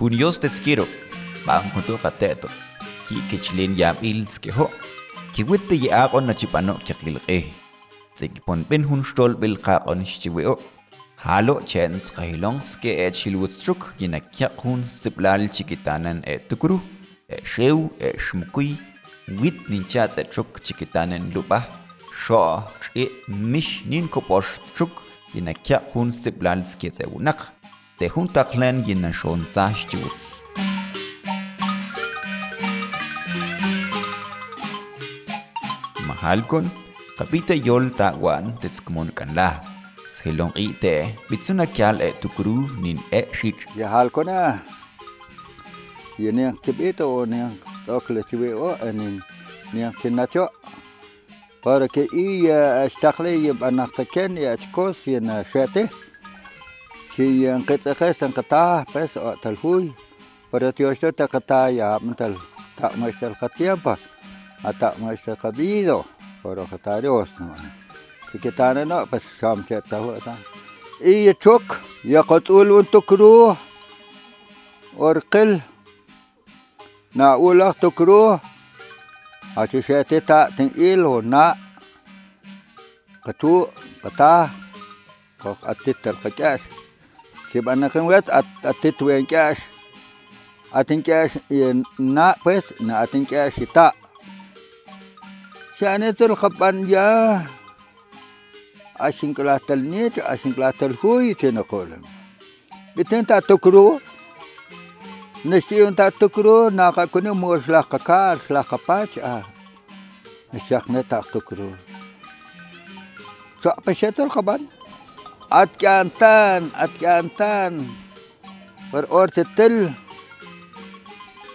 Junios tetskiro, bankuto kateto, ki kichlin yam ilske ho, ki witte yi akon na chipano kikilke. Sikipon bin hun stol bil kakon shchiweo. Halo chen skahilongske e chilwutstruk yinakyak hun siplal chikitanan e tukuru, e shew e shmukui, wit ninchat e truk chikitanan lupa, sho e mish nin koposh truk yinakyak hun siplal skiet e unak. Тэ хүн тахлын гин шон цаашч үз. Махалкон капита йол тагуан тэцкмон канла. Схелон ите битсуна кял э тукру нин э шич. Я халкона. Яне кебето оне токле тиве о анин. Ня кинатё. Пара ке и я стахле я банахта кен я чкос я на шате. Si yang kita ya, lah. kaya ah, kata, pes awak telhui. Pada tiada tak kata ya mental tak mesti tak apa, atau mesti tak. Pada kata Dios. Si kita ni nak pes sam cek tahu? Iya cuk, ya kotul untuk ruh, orkel. Na ulah tu kru. Aci ah, syaiti tak tingil, oh, na. Ketu, ketah. Kok atit terkejas. Chibanajin wet atit wen kash. Atin kash na pues na atin kash ta. Shane tur khapan ya. Ashin klatel nit, ashin klatel huy tin kolam. Biten ta tukru. Nesiun ta tukru na ka kunu mos la ka kar la ka pach a. Nesiak ne ta tukru. Sa pesetul khapan. Sa pesetul. أتكأنتان أتكأنتان. پر اور تل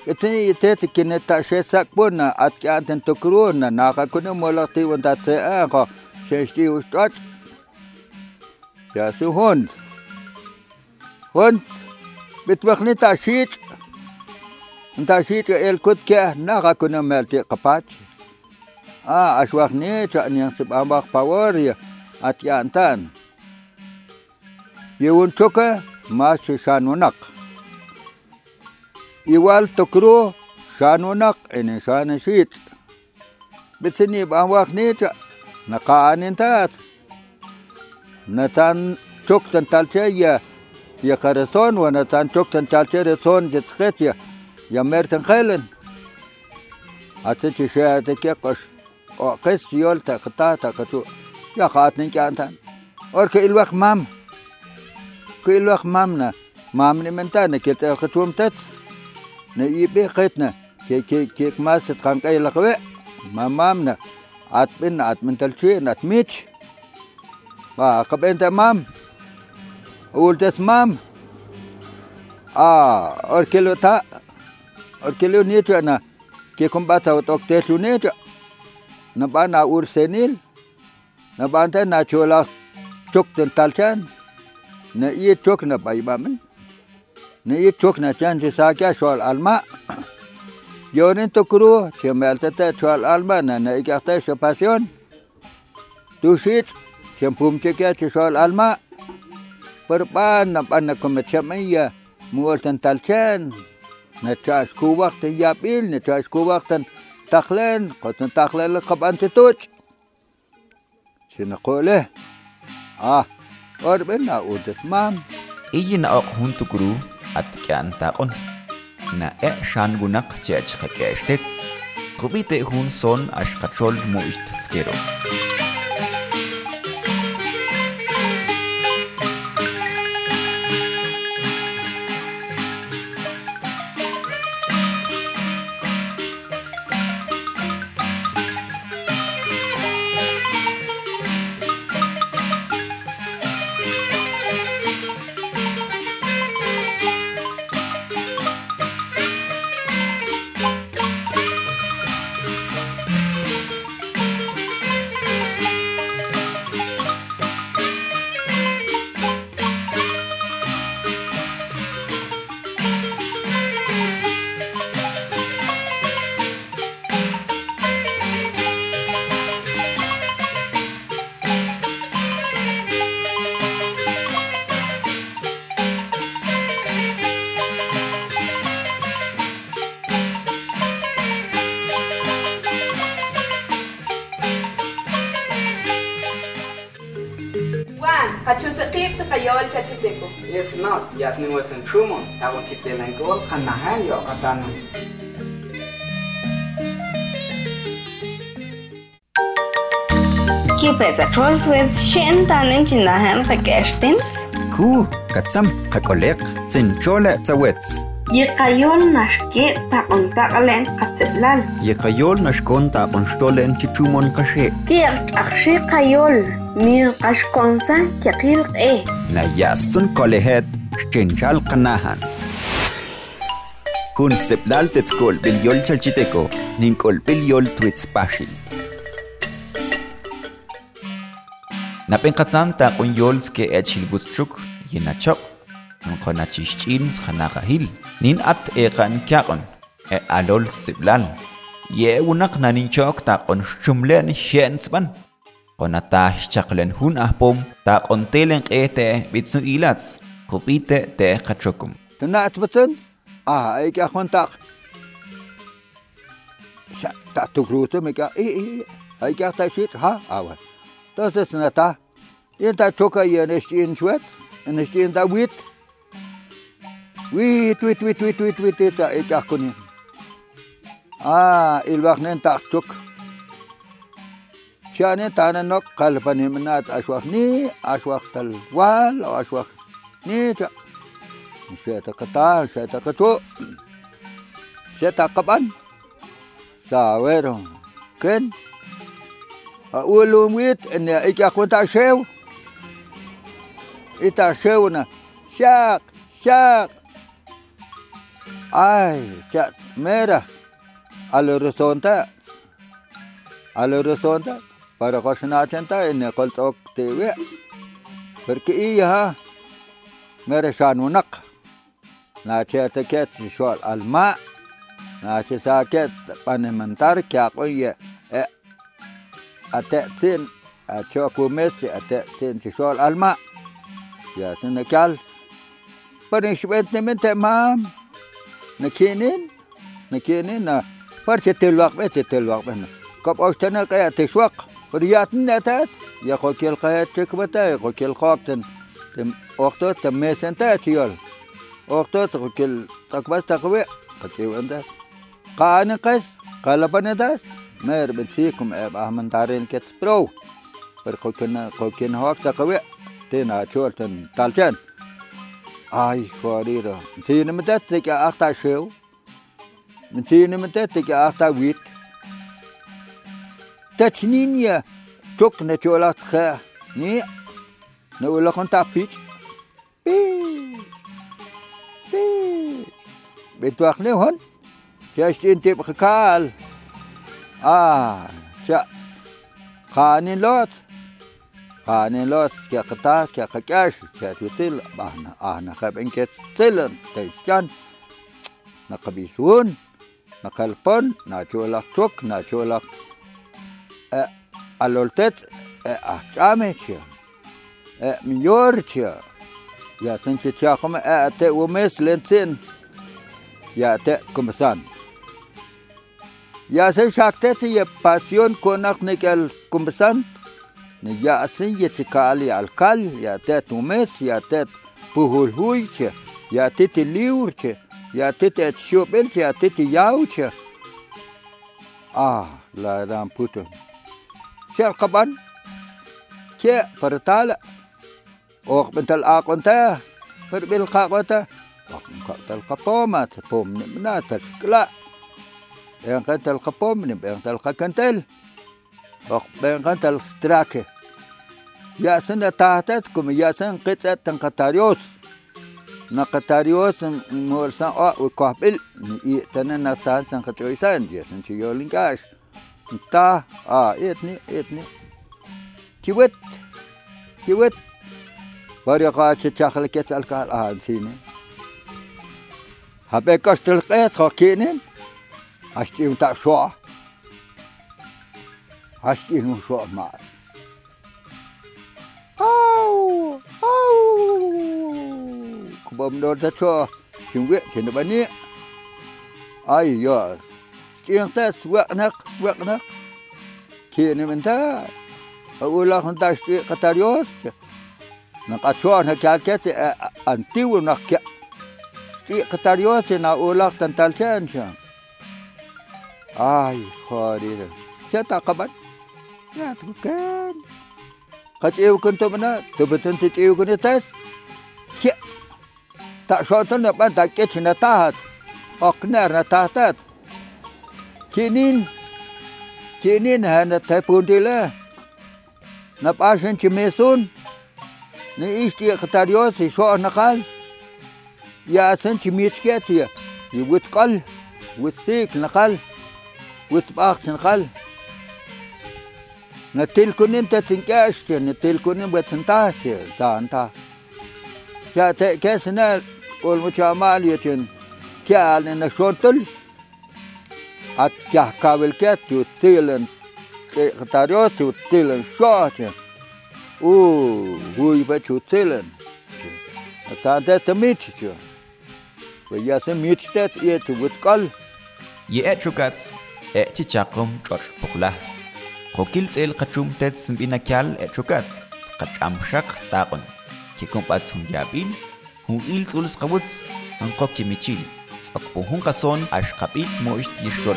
اتنی یتے تکن تا شے سکبون اتکانتن تکرون ناقا کنی مولاقتی ون تا تسے آنقا ششتی وشتاچ جاسو هوند تاشيت انت شيت ال كنت كي نغا كنا مالتي قباتش آه اشواخني تشاني نسب امباخ باور اتيان تان يون توكا ما شانو نق يوال تكرو شانو نق إني شان شيت بتسني بان واخ نيتا نقا ان انتات نتان توك تنتالتيا يا كارسون ونتان توك تنتالتيا رسون جتسكتيا يا. ميرتن خيلن أتتشي شاتك يقش أو قس يول تقطع تقطع يا خاتنك أنت أورك الوقت مام. كل وقت مامنا. مامنا من تانا كيت أختوم تات نيبي قيتنا كي كي كي ما ستخان كي لقوي ما مامنا. أت بين أت من تلشي أت ميت. آه، با قب أنت مام. أول تس مام. آه أركلو تا. أركلو نيتو أنا. كي كم باتا وتوك تيتو نيتو نبانا أور سينيل نبانا ناتشولا شوكتن تالشان نئي توكنا نباي بامن نئي توك نتان جي ساكا شوال ألماء يورين تكرو شو مالتتا شوال ألماء نئي كاحتا شو باسيون دوشيت شو مبوم تكا شوال ألماء بربان نبان نكم تشمية مولتن تلچان نتاش كو وقت يابيل نتاش كو وقت تخلن قطن تخلن لقب أنت توج شنقوله آه orbena udef mam. Ijin ok huntukru at kyan takon. Na e shan gunak chech kakeshtets. Kubite hun son ashkatrol muishtskero. Kubite hun son ashkatrol muishtskero. Ясны мөсөн чумон тагын кителен гол каннахан я катану. Kipetsa Trollswitz shen tanen chinahan pakestins. Ku, katsam, kakolek, tsinchola tsawets. Yekayol nashke taon takalen katsetlan. Yekayol nashkon taon stolen chichumon kashe. Kirk akshe kayol, mir kashkonsa kekil e. Na yasun kolehet chinchal kanahan. Kun seplal tetskol bil yol chalchiteco, ninkol bil yol twitzpashil. Napenkatzam ta kun yolske echilgutschuk, yenachok, nkonachishchin khanakahil. Nin at ekan kyakon, e alol siblal. Ye unak naninchok ta kon shumlen shiensban. Konata chaklen hun ahpom ta kontelen ete bitsu ilats. Kupite te kachokum. تنعت بتن آه اي كا خونتاق شا تا تكروت ميكا اي اي اي كا تشيت ها اوا تاس سنتا ينتا توكا ينشتين شوت نشتين دا ويت ويت ويت ويت ويت ويت ويت تا اي كا كوني آه الوقت تا توك شاني تانا نوك قلبني منات اشواخ ني اشواخ تلوال أو اشواخ ني تا Seta kata, seta katu. Seta kapan. Sawero. Ken. A ulum wit en ya ik akon ta shew. Ita shew na. Shak, shak. Ay, chat mera. Al resonta. Al resonta. Para koshna chanta en kol tok tewe. Porque iya mera shanunak. ناتي تكت شوال الماء. ناتي ساكت بانمنتار كا قوية أتأتين أتشوكو ميسي أتأتين تشوال الماء. يا سنكال برنش بنت من تمام. نكينين نكينين فرشة تلوق بيت تلوق بنا كب أوشتنا قيا تشوق فرياتنا تاس. يا خوكي القيا تكبتا يا خوكي الخوبتن تم وقتو تميسن تاتيول وقتو تقول تقبس تقوي. قتيو انت قاني قس قلبنا داس. مير بتسيكم إب أهمن تارين كتس برو. پر قوكنا قوكنا هوك تقوي. تينا شول تن تالتين. آي فوريرا سين متت تك اختا شو من سين متت تك اختا ويت؟ تتنين يا توك نتولات خا. ني نقول لكم تابيت بيت. بيت. بتوخ هون؟ تشت انت بخكال. آه شات خاني لوت. خاني لوت. كي قطاس كي قكاش. كي توتل أهنا أهنا. خاب إنك تسلن تيشان. نقبيسون. نقلبون ناچولا توك. ناچولا ا ألولتت. ا احتامتش ا ميورتش ya sen che cha come a te wo mes lensin ya te kumasan ya sen shakte se ye pasión konak nikel kumasan ne ya sen ye tikali alkal ya te tu mes ya te puhul huiche ya te te liurche ya te te shobelche ya te te yauche ah la ram puto Shar kaban ke pertala och bental akonta per bil qaqota och tal qapomat pom na tal kla en kan tal qapom ni en tal qakantel och ben kan tal strake ya sen tahtas como ya sen qitsat tan qatarios na qatarios morsan o u qahbil ni tanan na tan san qatoisan ya sen chiyolinkash ta a etni etni kiwet kiwet ورقة تشاخل كيت الكال آه سيني هبيك اشتلقيت خاكينين هشتي متاع شوع هشتي مو شوع معس أو أو. كبام دور تشوع شنوي شنبني أي يا تاس وقنق وقنق كيني من تا؟ أقول لك أنت اشتي قطاريوس qatariosi na ulaq tantalchansha ay jodido seta qabat ya tukan qachiu kunto mana tubetan si chiu kunitas kia ta shotan na ban ta ketch na tahat okner na tahat kinin kinin hana tapundila na pashen chimesun ni ishti qatariosi sho naqal يا سنتي ميتكاتيا يوت قل وسيك نقل وسباخ نقل نتيل كون انت تنكاشت نتيل كون انت تنتاهت زانتا جاءت كاسنا والمجامال يتن كال ان شورتل. اتجاه كابل كات يتسيلن قطاريوت يتسيلن شوت הוא, הוא יבצעו צלם. אתה יודע תמיד שתו. ויעשה מיצטט יצא ותקל. יאצ'וקץ, אצ'יצ'קום צ'וש פוכלה. חוקיל צל חצום תת סמבינה קל אצ'וקץ. חצ'משק טאקון. כקומפץ הון יבין, הון איל צול סחבוץ, אנקוק כמיצ'יל. צעקפו הון חסון, אשכפית מושט ישתול.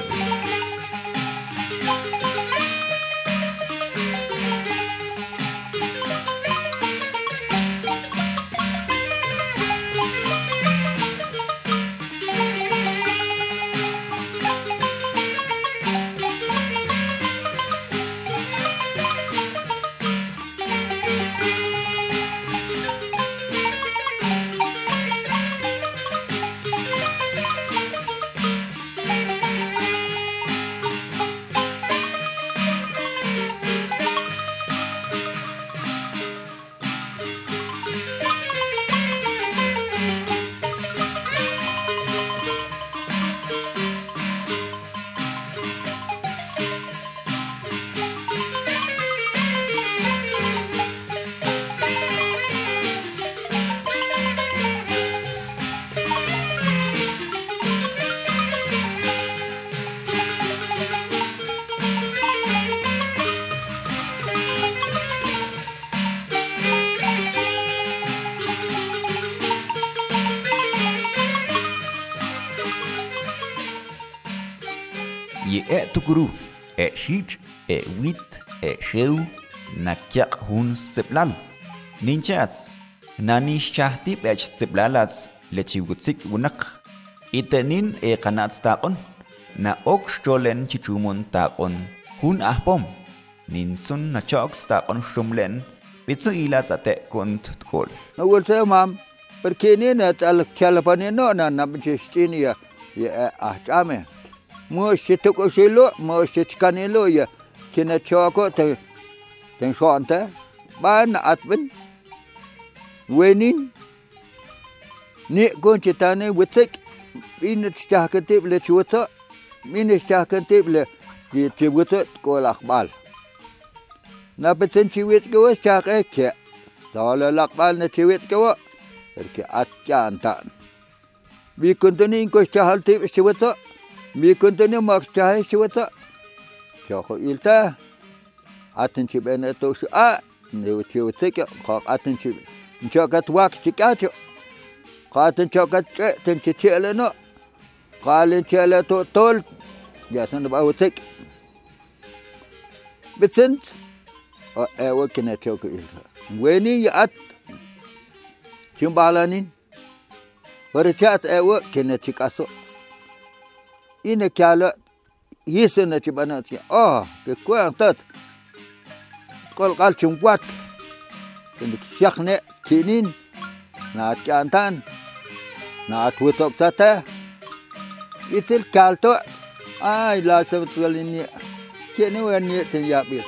Guru, e shich e wit e sheu na kyak hun seplal ninchats nani shahtip ech seplalats lechiwutsik wunak. Itenin e kanat taqon na ok stolen chichumon taqon hun ahpom ninsun na choks taqon shumlen bitsu ilats ate kunt tkol. Na wulse mam perché ni al tal no na na ya ya ahchame mwishi tuku shilu, mwishi tkani lu ya. Kina chaku ta, ta shanta, ban atwin, wenin, ni kun chitani witsik, ina tshakin tibli chwitsa, ina tshakin tibli, di tibwitsa tko lakbal. Na pitsin chiwits gawa tshakin ke, sala lakbal na chiwits gawa, erke atyan ta'n. Bi kundunin kushtahal tibli chwitsa, mi kuntuni mak chahe chiwata choko ilta atin chibene to shu a ne chiwitsik ko atin chib chokat wak chikacho qatin chokat che tin chichele no qalin chele to tol ya san ba wutik bitsint o e wakina choko ilta weni ya at chimbalanin wara chas e wa kina ine kala yisene ci banat ki ah ke kwen tat. Kol kal chung kwat kendik shakhne kinin naat kantan naat witop tata itil kalto ay la sabat walini kene wen ni te yabil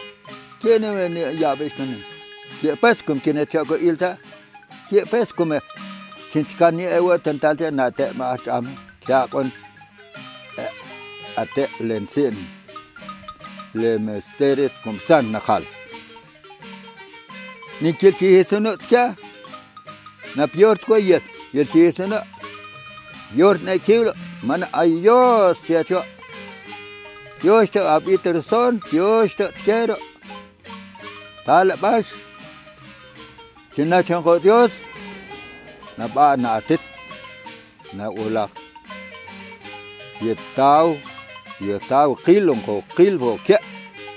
kene wen ni yabish kan ke pas kum kene chako ilta ke pas kum chinchkani ewa tantalte nate ma acham kya kon ate lensin lemesteret kumsan nakal nikil çiğesini tka napiyort koyet yel çiğesini yort ne kil man ayos yatıyor Dios te abiter son, Dios te quiero. Tal bas. China chango Dios. Na ba na atit. Na ulak yetau yetau qilong ko qilbo ke.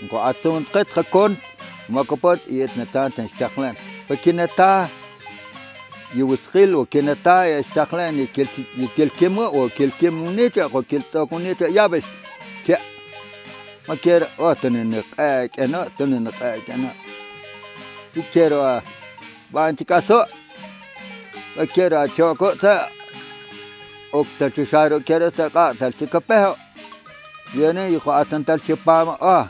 Ko atun qet qakon makopot yet na tan tan shtaklan pakinata يوسخيل وكنتا يشتغلان يكل يكل كم وكل كم نيتا وكل توك نيتا يابش كي ما كير أو تننق أنا تننق أنا تكيروا بانتي كاسو وكيرا تشوكو تا وقت تشارو كرت قاتل تكبه يعني يخو أتن تل تبام آه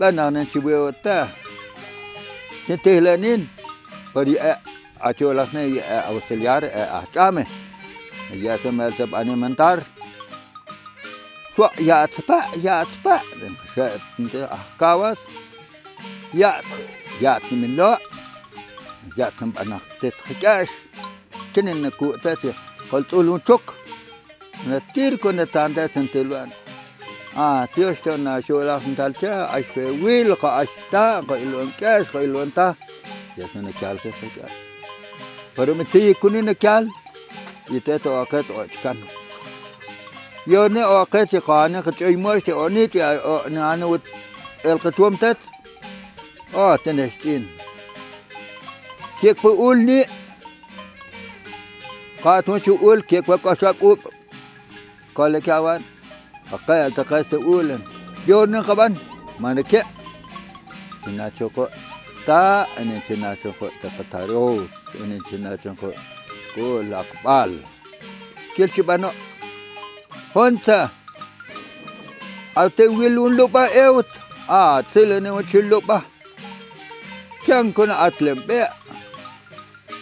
بنان تبيه وتا تتهلنين بري أ أتيو لحنا يا أوسليار أحكامه يا سمير سب أني منتار شو يا تبا يا تبا شو أنت أحكاوس يا يا تمن لا يا تمن أنا تتخكاش كنن كوتاتي قلت له شك. نتير كنا تاندا سنتلوان آه تيوش تنا شو لا سنتالشا أش في ويل قا أشتا قا إلوان كاش قا إلوان تا يا سنة كال كيف كال فرمتي كوني نكال؟ يتاتو وقت وكان يوني وقت قاني قد أي مرتي أونيتي أنا وت القتوم تت آه تنشتين. كيف بقولني قاتون شو أقول كيك وقا شاكوب قال لك يا وان أقايا التقاس أولا يورن قبان ما نكي سنا شوكو تا أني سنا شوكو تقتاروس أني سنا شوكو كل أقبال كل شبانو هونتا أو تقولون لبا إيوت آه تسلني وشل لبا شان كنا أتلم بيع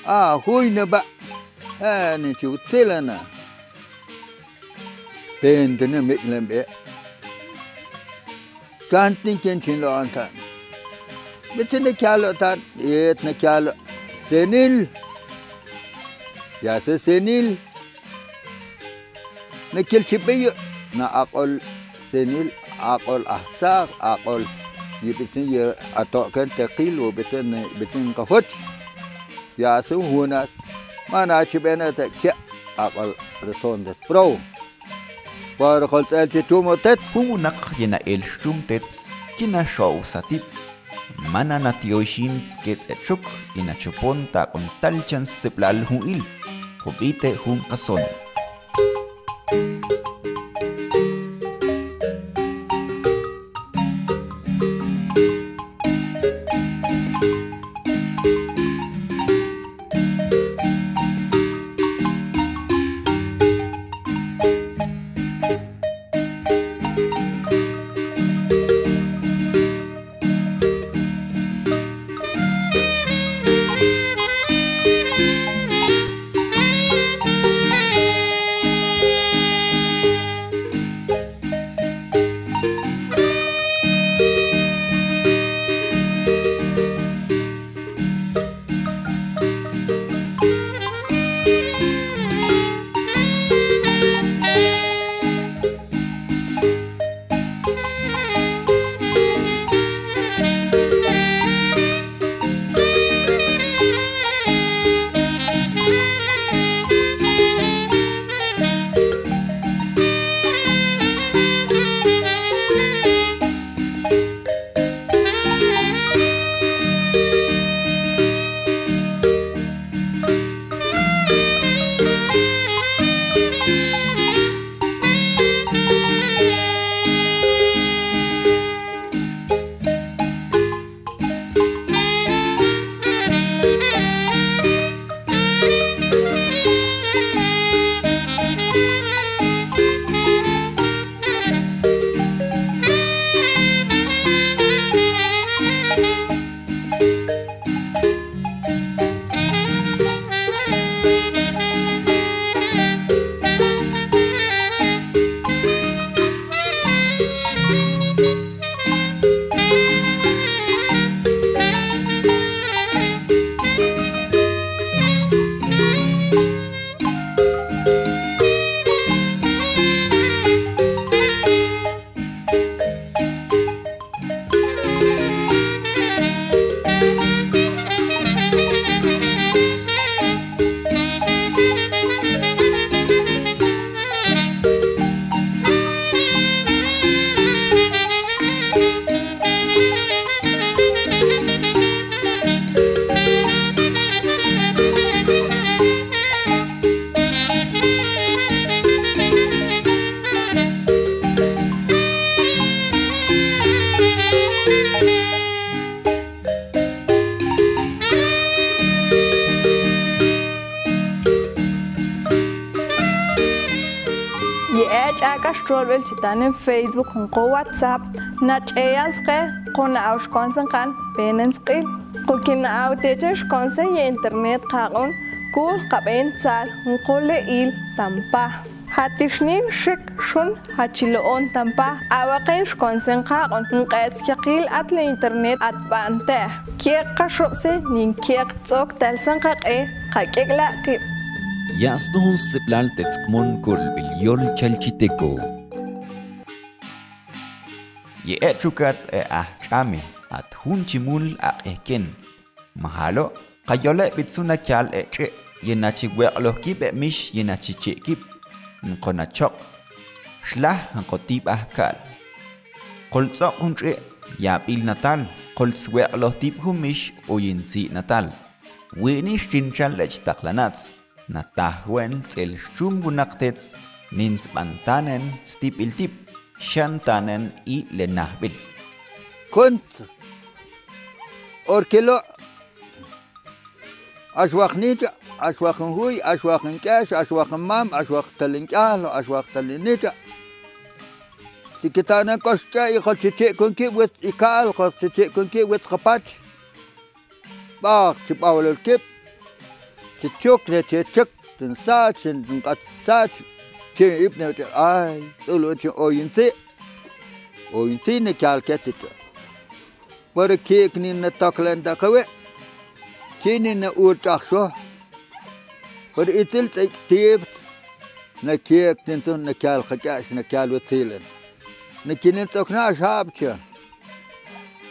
آه هوي نبأ ni chu tsilana pen tene miklen be kan tin ken chin lo anta bitne kyalo tan et na kyalo senil ya se senil na kel chibe na aqol senil aqol ahsaq aqol يبتن ي أتو كان تقيل وبتن بتن قهوت يا سو هنا mana chibena te kia aqal resondes pro para qol معناتها بيناتها كي أقل رسون دس برو بارو خلص ألتي تومو تت هو نق ينا إلشتوم تتس كنا شو ساتيت mana natioishin sketzetchuk inachoponta ontalchan seplal huil jubite hun kason. yeachaakasxtroolb'el chita'anem facebook junq'oo whatsapp nach'eya sqej quna'aw xkonsa nqa'n pena nsq'il qulkina'aw tiicha xkonsa ye internet qaq'un kuul qab'en tzal nqule'il tampaj Hatixnin xik xun hachilo'on tampaj awaq'in xkonsen qaq'un nq'etz yaqiil atl internet atb'antej kieq qaxo'si nin kieq tz'ook talsan qaq'ej qak'ik'la' qib' يصدهن سبلال تتكمون كل بليول تشالشيتكو يأتشوكاتس أحكامي أتهون تشمول أحكين محالو قيولة بتسونا كال أتشي يناتي وقلوه كيب أمش يناتي تشي كيب نقونا تشوك شلح نقطيب أحكال قلت ساقون تشي يابيل نتال قلت سوى ألوه تيب همش وينزي نتال وينيش تنشال لجتاق لناتس natahwen tsel chumgunaqtets ninspantanen stipiltip shantanen i lenahbil كنت أركلو أشواق نيتا أشواق هوي أشواق كاش أشواق مام أشواق تلنكال أشواق تلنيتا تكتانا كوشتا يخل تتي كون كي ويت إكال خل تتي كون كي ويت خبات. باق تباول الكيب. тёклэтэтэк тэн саачэн тэн гац саач тэн ибнэ тэ ай цоло тэ ойнцэ ойнцэ нэ калкэт тэ бэр кек нин нэ таклэн дакавэ кинин нэ ур тахшо бэр итил цэк тэп нэ кек тэн тэн нэ кал хакаш нэ кал вэтилэн нэ кинин цокна шапчэ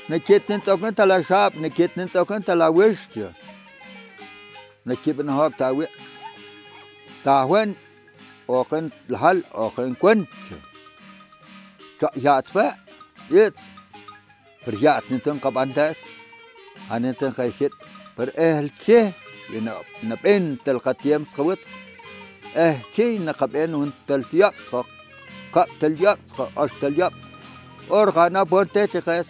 нэ кетнэн цокна тала шап нэ кетнэн цокна тала вэштэ نكيب نهار تاوي تاوين أوقن الهل أوقن كنت يات فا يت. بريات نتن قبانتاس أنا نتن خيشت بر أهل تشه نبين تلقتيم سخوت أه تشي نقبين ون تلتياب سخ قب تلياب سخ أش تلياب أرغانا بورتي تخيس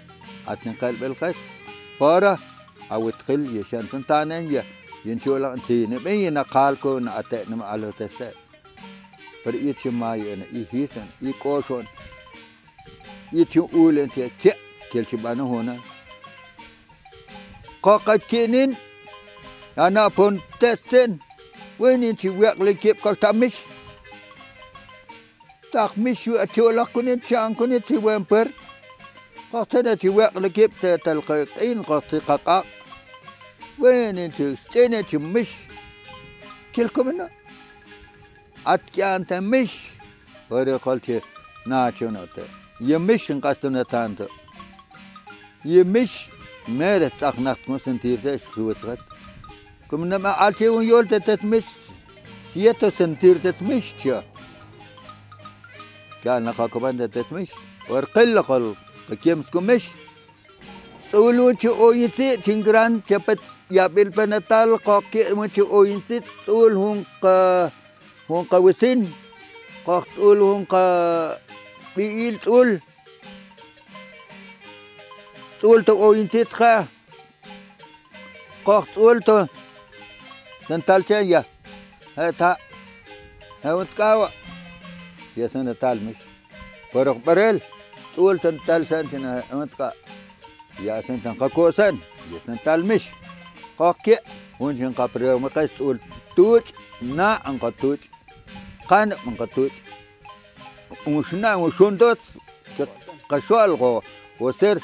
أتن قلب الخيس. بارا أو تخل يشان سنتانين يا ينشولا انتيني بين قالكو نما على تستي بر يتشي ماي أنا اي هيسن اي كوشون يتشي اول انت كي كل شبانا هنا قاقد كينين أنا بون تستين وين انت ويق لكيب كاستامش تاك مش يأتيولا كنين شان كنين تي وين بر قاقتنا تي ويق لكيب تلقين قاقتي قاقاق وين انت انت مش كلكم هنا اتكي انت مش وري قلت ناتشو نوت يمش انقصتنا تانت يمش ميرت تاخنات مسنتير تاش خوتغت كم نما قالتي وين يول تتمش سيتو سنتير تتمش تشا كان نقاكبان تتمش ورقل قل كيمسكم مش Sulu ci ointi tingran يا بنتال قاكي متي اوينتي تقول هون قا هون قا وسين قا تقول هون قا بيقيل تقول تقول تو اوينتي تخا قا تقول تو سنتال تشايا هاتا هاوت كاوا يا سنتال مش فرق بريل تقول سنتال سنتين هاوت كا يا سنتين قا كوسن يا سنتال مش مش قاكي ونشن قابريو مقاس تقول توج نا ان قطوج قان من قطوج وشنا وشون دوت قشوال غو وسير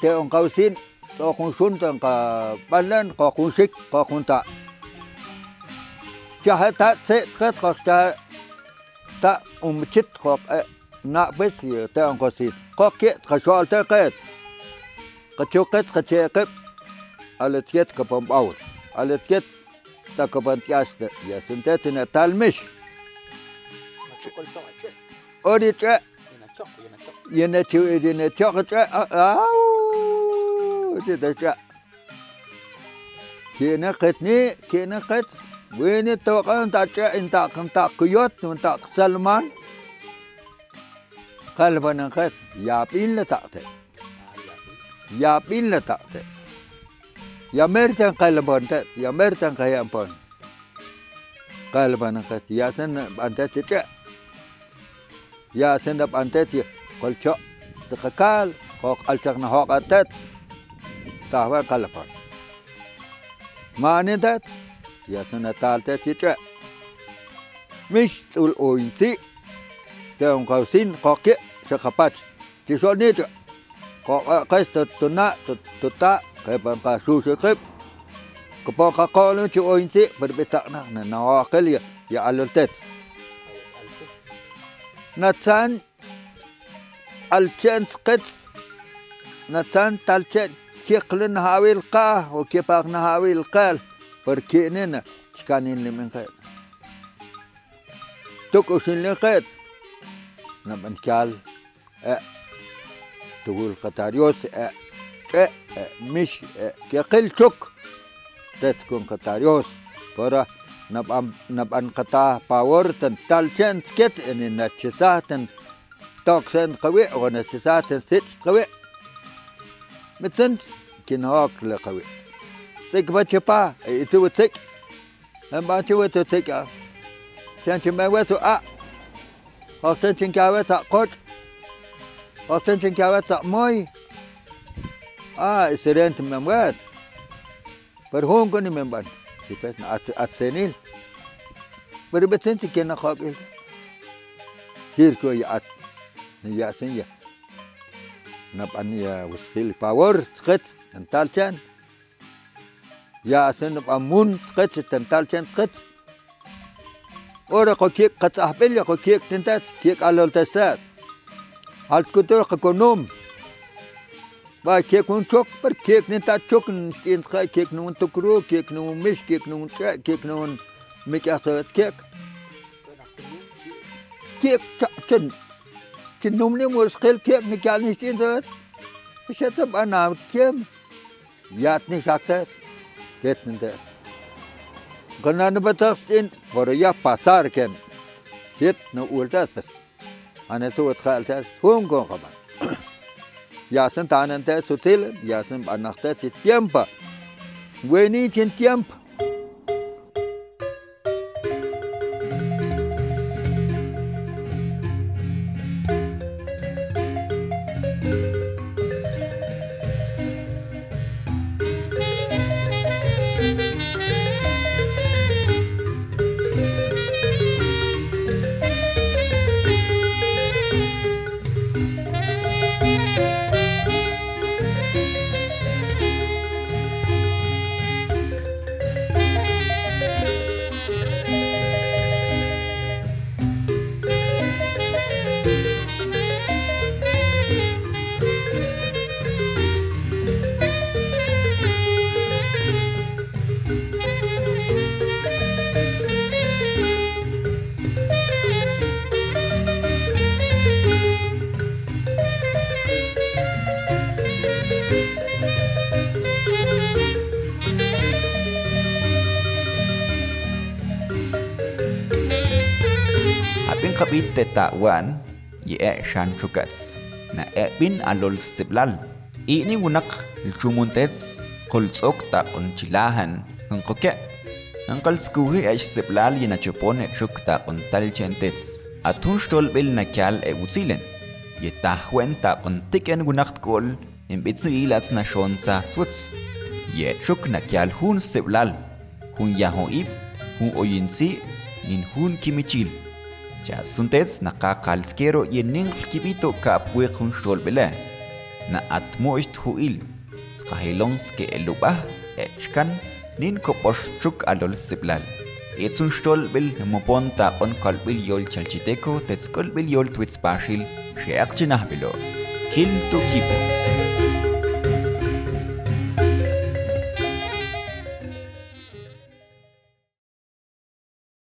تي ان قوسين قاكون شون تن قا بلن قاكون شك قاكون تا جاه تا. تي خت قاك تا ومشت قاك نا بس تا ان قوسين قاكي قشوال تا قيت قچوقت قچيقب على تيت كبم باول على تيت تكبن تياست يا سنتنا تالمش اوري تا ينا تشو ينا تشوق تا أو تي تا كينا قتني كينا قت وين توقع انت انت انت قيوت انت سلمان قلبنا قت يا بين لتعطي pila tak te. Ya merten kalban tet, ya merten kaya ampon. Kalban kat, ya sen antet tete. Ya sen dap antet ya kolcho. Sekakal, kok alchak na hok atet. Tahwa kalban. Mana tet, ya sen tal tet tete. Mish ul oin kau sin kok sekapat. Tisol ni tete. Ko kais tuna tuta kepan ka susu kep kepo ka kolu ci ointi berbetak na na nawakil ya ya alul tet نتان الچن قد نتان تالچن كيقل نهاوي القاه وكيباق نهاوي القال بركيننا تكانين لي من خير تكوشن لي خير نبن كال آه تقول القطار يوسئ مش كقلتك. تتكون قطار يوس فرا نبقى نبقى انقطع باورتن تالشن سكت إن النتشساتن توكسن قوي ونتشساتن ست قوي. متن؟ كن هاك لقوي تك با تشبا يتو إيه تك؟ هم با تشو تو تك تنشن ما وسو ا هاستنشن كاوس ا قوت أصلاً تنكا وات ماي آه سيرين تمام وات بر هون كوني من بان سيبتنا أت أتسنيل بر بتنت كنا خاكل دير كوي يا أت يا سن يا نب أن يا وسخيل باور تخت تنتالشان يا سن نب أمون تخت تنتالشان تخت أورا كوكيك قطع يا كوكيك تنتات كيك على التستات Altkutur ekonom. Weil kek nun çok bir kek ne ta çok sten kha kek nun tukru kek nun mish kek nun cha kek nun mik akhat kek. Kek çın çın num ne mos Kek, kek ne kalni sten zat. Şatab ana kim yatni şaktas ketminde. Gananı batak sten var ya pasarken. Ket ne uldas bas. ane tu et khal tas hum kon khaban yasen tanen tas util yasen anakta ti tiempa weni tin tiempa tetawan y e shan chukats. Na ebin alol stiblal. Ini unak lchumuntets koltsok ta konchilahan ng koke. Ang kalskuhi ay stiblal y nachopon e chuk ta kontal chentets. Atun stolbil na kyal e utzilen. Yetahwen ta kontiken gunacht kol imbitsu ilats na shon sa tswuts. Yechuk na kyal hun stiblal. Hun yahon hun oyinsi, nin hun kimichil. cha suntes na ka kalskero y ning kibito ka pwe kun shol bele. na atmoist huil skahilonske eluba echkan nin koposhchuk alol siblal etzun xolbel moponta on kolbil yol chalchiteko, tetskol bil yol twitspashil sheaqchinah bilo kil to kibo.